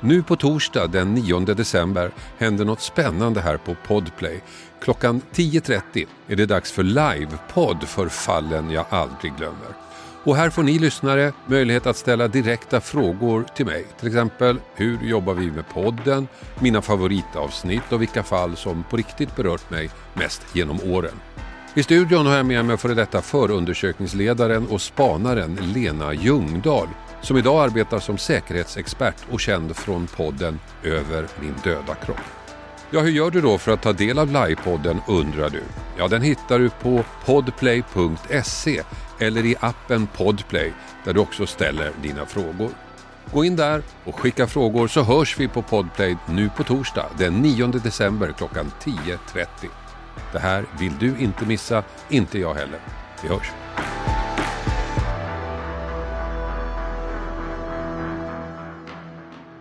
Nu på torsdag den 9 december händer något spännande här på Podplay. Klockan 10.30 är det dags för livepodd för fallen jag aldrig glömmer. Och här får ni lyssnare möjlighet att ställa direkta frågor till mig. Till exempel, hur jobbar vi med podden? Mina favoritavsnitt och vilka fall som på riktigt berört mig mest genom åren. I studion har jag med mig före detta förundersökningsledaren och spanaren Lena Ljungdahl som idag arbetar som säkerhetsexpert och känd från podden Över min döda kropp. Ja, hur gör du då för att ta del av livepodden undrar du? Ja, den hittar du på podplay.se eller i appen Podplay där du också ställer dina frågor. Gå in där och skicka frågor så hörs vi på Podplay nu på torsdag den 9 december klockan 10.30. Det här vill du inte missa, inte jag heller. Vi hörs!